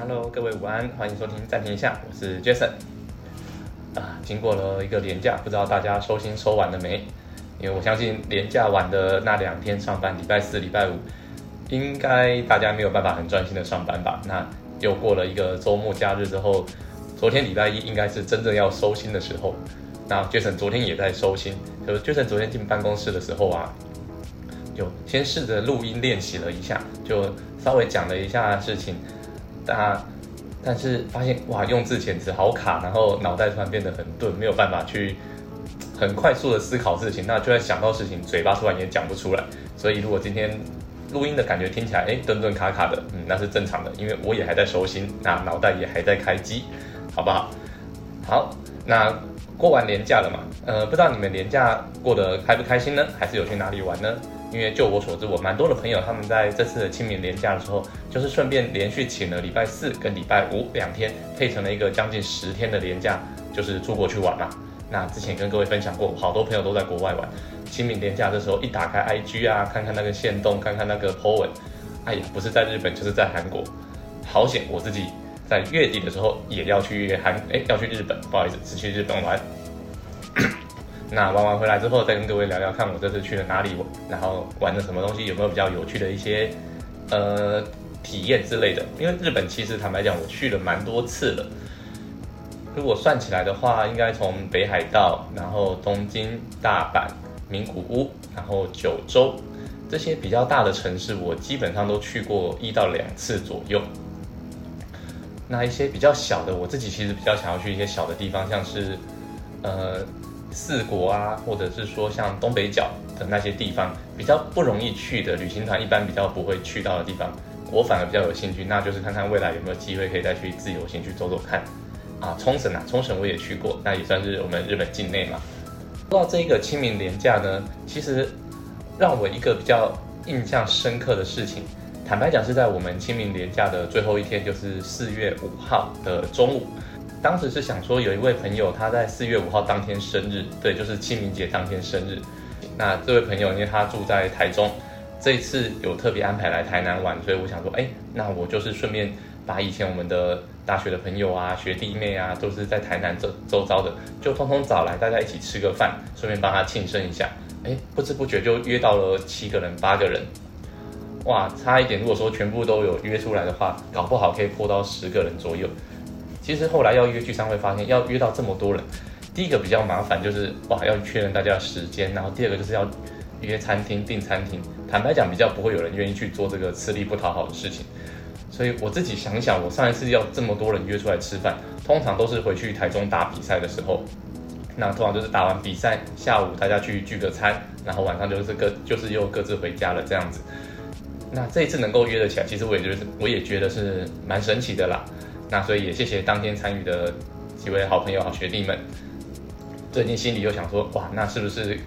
Hello，各位午安，欢迎收听暂停一下，我是 Jason。啊，经过了一个连假，不知道大家收心收完了没？因为我相信连假晚的那两天上班，礼拜四、礼拜五，应该大家没有办法很专心的上班吧？那又过了一个周末假日之后，昨天礼拜一应该是真正要收心的时候。那 Jason 昨天也在收心，就是 Jason 昨天进办公室的时候啊，就先试着录音练习了一下，就稍微讲了一下事情。但但是发现哇，用字简直好卡，然后脑袋突然变得很钝，没有办法去很快速的思考事情。那就算想到事情，嘴巴突然也讲不出来。所以如果今天录音的感觉听起来哎顿顿卡卡的，嗯，那是正常的，因为我也还在收心，那脑袋也还在开机，好不好？好，那。过完年假了嘛？呃，不知道你们年假过得开不开心呢？还是有去哪里玩呢？因为就我所知，我蛮多的朋友他们在这次的清明年假的时候，就是顺便连续请了礼拜四跟礼拜五两天，配成了一个将近十天的年假，就是出国去玩嘛。那之前跟各位分享过，好多朋友都在国外玩。清明年假的时候，一打开 IG 啊，看看那个线动，看看那个 po 文，哎呀，不是在日本就是在韩国，好险我自己。在月底的时候也要去韩，哎，要去日本，不好意思，只去日本玩。那玩完回来之后，再跟各位聊聊，看我这次去了哪里，然后玩了什么东西，有没有比较有趣的一些呃体验之类的。因为日本其实坦白讲，我去了蛮多次了。如果算起来的话，应该从北海道，然后东京、大阪、名古屋，然后九州这些比较大的城市，我基本上都去过一到两次左右。那一些比较小的，我自己其实比较想要去一些小的地方，像是，呃，四国啊，或者是说像东北角的那些地方，比较不容易去的旅行团一般比较不会去到的地方，我反而比较有兴趣，那就是看看未来有没有机会可以再去自由行去走走看。啊，冲绳啊，冲绳我也去过，那也算是我们日本境内嘛。说到这个清明年假呢，其实让我一个比较印象深刻的事情。坦白讲，是在我们清明年假的最后一天，就是四月五号的中午。当时是想说，有一位朋友他在四月五号当天生日，对，就是清明节当天生日。那这位朋友因为他住在台中，这次有特别安排来台南玩，所以我想说，哎，那我就是顺便把以前我们的大学的朋友啊、学弟妹啊，都是在台南周周遭的，就通通找来，大家一起吃个饭，顺便帮他庆生一下。哎，不知不觉就约到了七个人、八个人。哇，差一点！如果说全部都有约出来的话，搞不好可以破到十个人左右。其实后来要约聚餐会发现，要约到这么多人，第一个比较麻烦就是哇，要确认大家的时间，然后第二个就是要约餐厅订餐厅。坦白讲，比较不会有人愿意去做这个吃力不讨好的事情。所以我自己想想，我上一次要这么多人约出来吃饭，通常都是回去台中打比赛的时候，那通常就是打完比赛下午大家去聚个餐，然后晚上就是各就是又各自回家了这样子。那这一次能够约得起来，其实我也觉得，我也觉得是蛮神奇的啦。那所以也谢谢当天参与的几位好朋友、好学弟们。最近心里又想说，哇，那是不是，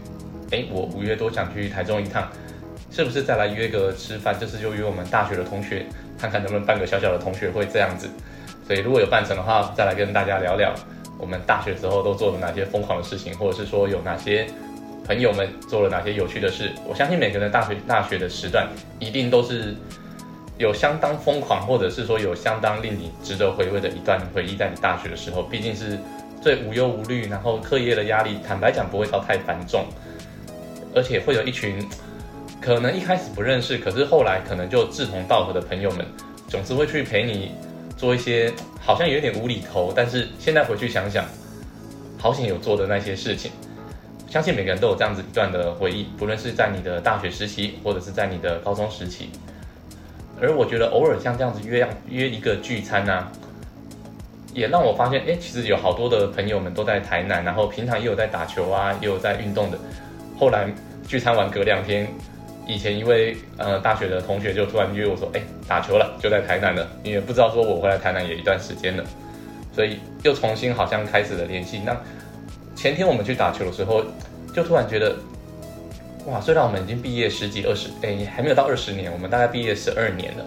哎，我五月多想去台中一趟，是不是再来约个吃饭？就是就约我们大学的同学，看看能不能办个小小的同学会这样子。所以如果有办成的话，再来跟大家聊聊我们大学时候都做了哪些疯狂的事情，或者是说有哪些。朋友们做了哪些有趣的事？我相信每个人大学大学的时段一定都是有相当疯狂，或者是说有相当令你值得回味的一段回忆。在你大学的时候，毕竟是最无忧无虑，然后课业的压力，坦白讲不会到太繁重，而且会有一群可能一开始不认识，可是后来可能就志同道合的朋友们，总是会去陪你做一些好像有点无厘头，但是现在回去想想，好险有做的那些事情。相信每个人都有这样子一段的回忆，不论是在你的大学时期，或者是在你的高中时期。而我觉得偶尔像这样子约约一个聚餐呢，也让我发现，哎，其实有好多的朋友们都在台南，然后平常也有在打球啊，也有在运动的。后来聚餐完隔两天，以前一位呃大学的同学就突然约我说，哎，打球了，就在台南了。因为不知道说我回来台南也一段时间了，所以又重新好像开始了联系。那。前天我们去打球的时候，就突然觉得，哇！虽然我们已经毕业十几二十，哎，还没有到二十年，我们大概毕业十二年了，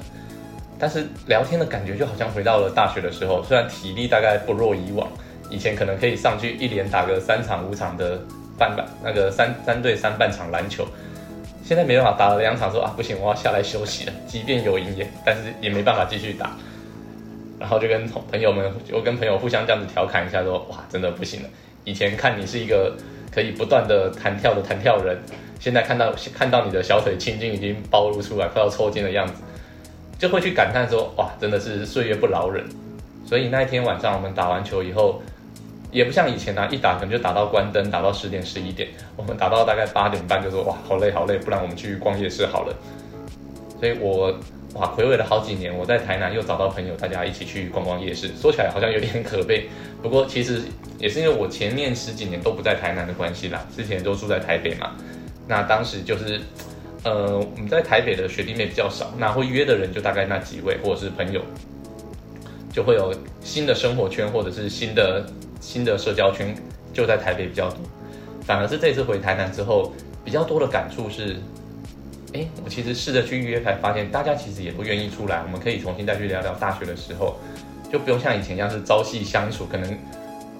但是聊天的感觉就好像回到了大学的时候。虽然体力大概不若以往，以前可能可以上去一连打个三场五场的半半那个三三对三半场篮球，现在没办法打了两场说啊不行，我要下来休息了。即便有赢也，但是也没办法继续打。然后就跟朋友们，就跟朋友互相这样子调侃一下，说哇，真的不行了。以前看你是一个可以不断的弹跳的弹跳人，现在看到看到你的小腿青筋已经暴露出来，快要抽筋的样子，就会去感叹说哇，真的是岁月不饶人。所以那一天晚上我们打完球以后，也不像以前啊，一打可能就打到关灯，打到十点十一点，我们打到大概八点半就说哇，好累好累，不然我们去逛夜市好了。所以我。哇，回味了好几年，我在台南又找到朋友，大家一起去逛逛夜市。说起来好像有点可悲，不过其实也是因为我前面十几年都不在台南的关系啦，之前都住在台北嘛。那当时就是，呃，我们在台北的学弟妹比较少，那会约的人就大概那几位，或者是朋友，就会有新的生活圈或者是新的新的社交圈就在台北比较多。反而是这次回台南之后，比较多的感触是。哎，我其实试着去预约，才发现大家其实也不愿意出来。我们可以重新再去聊聊大学的时候，就不用像以前一样是朝夕相处，可能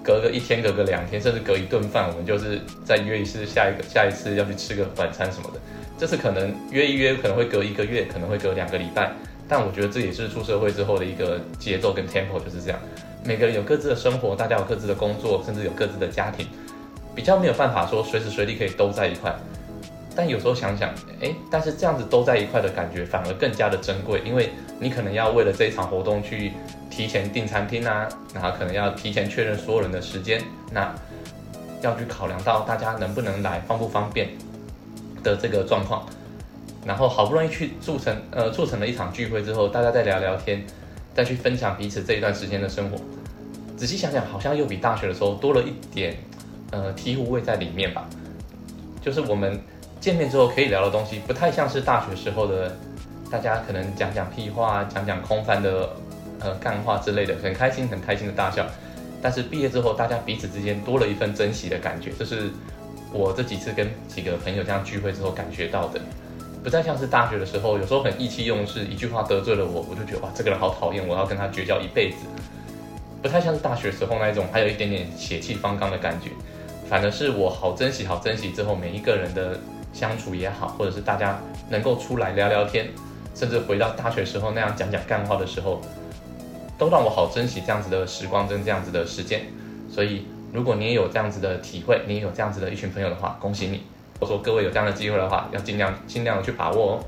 隔个一天、隔个两天，甚至隔一顿饭，我们就是再约一次，下一个下一次要去吃个晚餐什么的。这次可能约一约，可能会隔一个月，可能会隔两个礼拜。但我觉得这也是出社会之后的一个节奏跟 tempo 就是这样。每个人有各自的生活，大家有各自的工作，甚至有各自的家庭，比较没有办法说随时随地可以都在一块。但有时候想想，哎，但是这样子都在一块的感觉反而更加的珍贵，因为你可能要为了这一场活动去提前订餐厅啊，然后可能要提前确认所有人的时间，那要去考量到大家能不能来，方不方便的这个状况，然后好不容易去促成呃促成了一场聚会之后，大家再聊聊天，再去分享彼此这一段时间的生活，仔细想想，好像又比大学的时候多了一点呃醍醐味在里面吧，就是我们。见面之后可以聊的东西不太像是大学时候的，大家可能讲讲屁话，讲讲空泛的呃干话之类的，很开心很开心的大笑。但是毕业之后，大家彼此之间多了一份珍惜的感觉，这是我这几次跟几个朋友这样聚会之后感觉到的，不再像是大学的时候，有时候很意气用事，一句话得罪了我，我就觉得哇这个人好讨厌，我要跟他绝交一辈子。不太像是大学时候那一种，还有一点点血气方刚的感觉，反而是我好珍惜好珍惜之后每一个人的。相处也好，或者是大家能够出来聊聊天，甚至回到大学时候那样讲讲干话的时候，都让我好珍惜这样子的时光跟这样子的时间。所以，如果你也有这样子的体会，你也有这样子的一群朋友的话，恭喜你！我说各位有这样的机会的话，要尽量尽量去把握哦。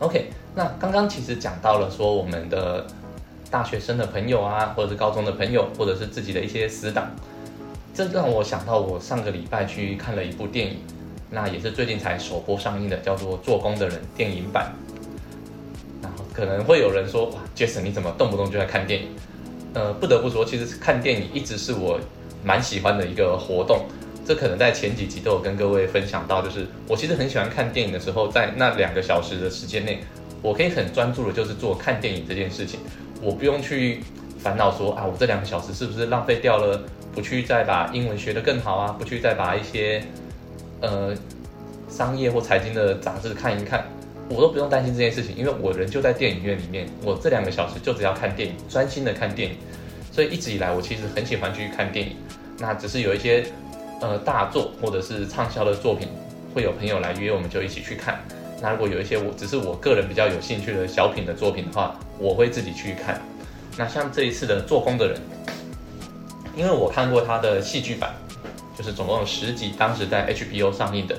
OK，那刚刚其实讲到了说我们的大学生的朋友啊，或者是高中的朋友，或者是自己的一些死党，这让我想到我上个礼拜去看了一部电影。那也是最近才首播上映的，叫做《做工的人》电影版。可能会有人说：“哇，Jason，你怎么动不动就在看电影？”呃，不得不说，其实看电影一直是我蛮喜欢的一个活动。这可能在前几集都有跟各位分享到，就是我其实很喜欢看电影的时候，在那两个小时的时间内，我可以很专注的，就是做看电影这件事情。我不用去烦恼说啊，我这两个小时是不是浪费掉了？不去再把英文学得更好啊？不去再把一些。呃，商业或财经的杂志看一看，我都不用担心这件事情，因为我人就在电影院里面，我这两个小时就只要看电影，专心的看电影。所以一直以来，我其实很喜欢去看电影。那只是有一些呃大作或者是畅销的作品，会有朋友来约，我们就一起去看。那如果有一些我只是我个人比较有兴趣的小品的作品的话，我会自己去看。那像这一次的《做工的人》，因为我看过他的戏剧版。就是总共有十集，当时在 HBO 上映的。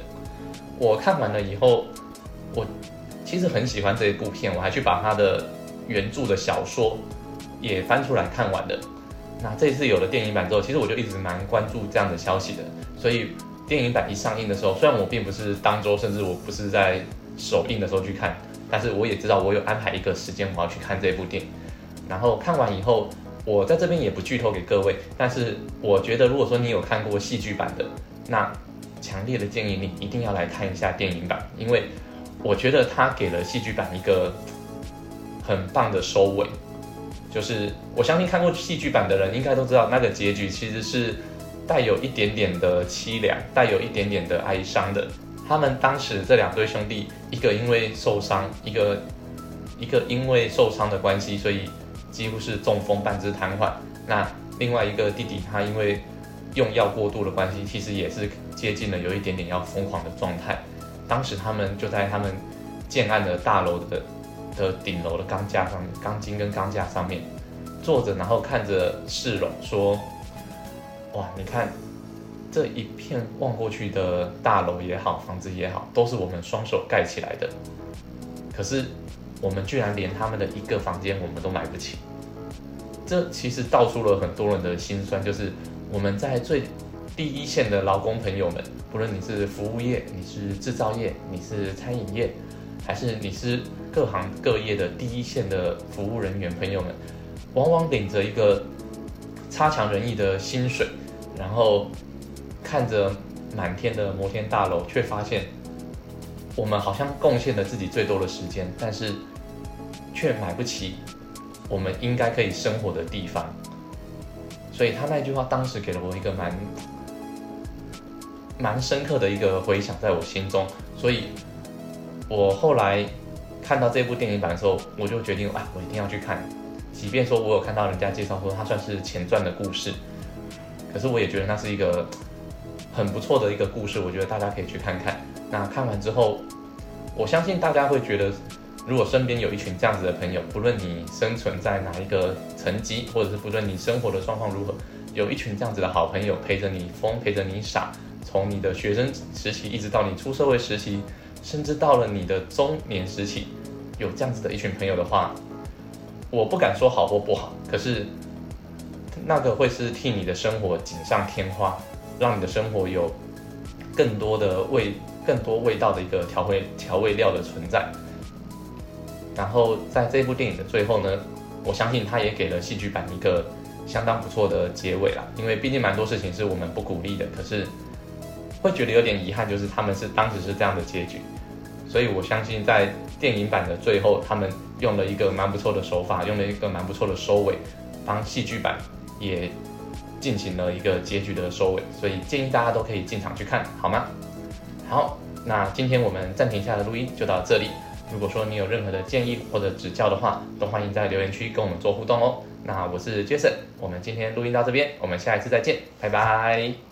我看完了以后，我其实很喜欢这一部片，我还去把它的原著的小说也翻出来看完的。那这次有了电影版之后，其实我就一直蛮关注这样的消息的。所以电影版一上映的时候，虽然我并不是当周，甚至我不是在首映的时候去看，但是我也知道我有安排一个时间我要去看这部电影。然后看完以后。我在这边也不剧透给各位，但是我觉得，如果说你有看过戏剧版的，那强烈的建议你一定要来看一下电影版，因为我觉得他给了戏剧版一个很棒的收尾。就是我相信看过戏剧版的人应该都知道，那个结局其实是带有一点点的凄凉，带有一点点的哀伤的。他们当时这两对兄弟，一个因为受伤，一个一个因为受伤的关系，所以。几乎是中风，半肢瘫痪。那另外一个弟弟，他因为用药过度的关系，其实也是接近了有一点点要疯狂的状态。当时他们就在他们建案的大楼的的顶楼的钢架上面，钢筋跟钢架上面坐着，然后看着市容说：“哇，你看这一片望过去的大楼也好，房子也好，都是我们双手盖起来的。可是我们居然连他们的一个房间我们都买不起。这其实道出了很多人的心酸，就是我们在最第一线的劳工朋友们，不论你是服务业，你是制造业，你是餐饮业，还是你是各行各业的第一线的服务人员朋友们，往往领着一个差强人意的薪水，然后看着满天的摩天大楼，却发现我们好像贡献了自己最多的时间，但是却买不起我们应该可以生活的地方。所以他那句话当时给了我一个蛮。蛮深刻的一个回想在我心中，所以我后来看到这部电影版的时候，我就决定，哎，我一定要去看。即便说我有看到人家介绍说它算是前传的故事，可是我也觉得那是一个很不错的一个故事，我觉得大家可以去看看。那看完之后，我相信大家会觉得，如果身边有一群这样子的朋友，不论你生存在哪一个层级，或者是不论你生活的状况如何，有一群这样子的好朋友陪着你疯，陪着你傻。从你的学生时期一直到你出社会时期，甚至到了你的中年时期，有这样子的一群朋友的话，我不敢说好或不好，可是那个会是替你的生活锦上添花，让你的生活有更多的味、更多味道的一个调味调味料的存在。然后在这部电影的最后呢，我相信他也给了戏剧版一个相当不错的结尾啦，因为毕竟蛮多事情是我们不鼓励的，可是。会觉得有点遗憾，就是他们是当时是这样的结局，所以我相信在电影版的最后，他们用了一个蛮不错的手法，用了一个蛮不错的收尾，帮戏剧版也进行了一个结局的收尾，所以建议大家都可以进场去看，好吗？好，那今天我们暂停下的录音就到这里。如果说你有任何的建议或者指教的话，都欢迎在留言区跟我们做互动哦。那我是 Jason，我们今天录音到这边，我们下一次再见，拜拜。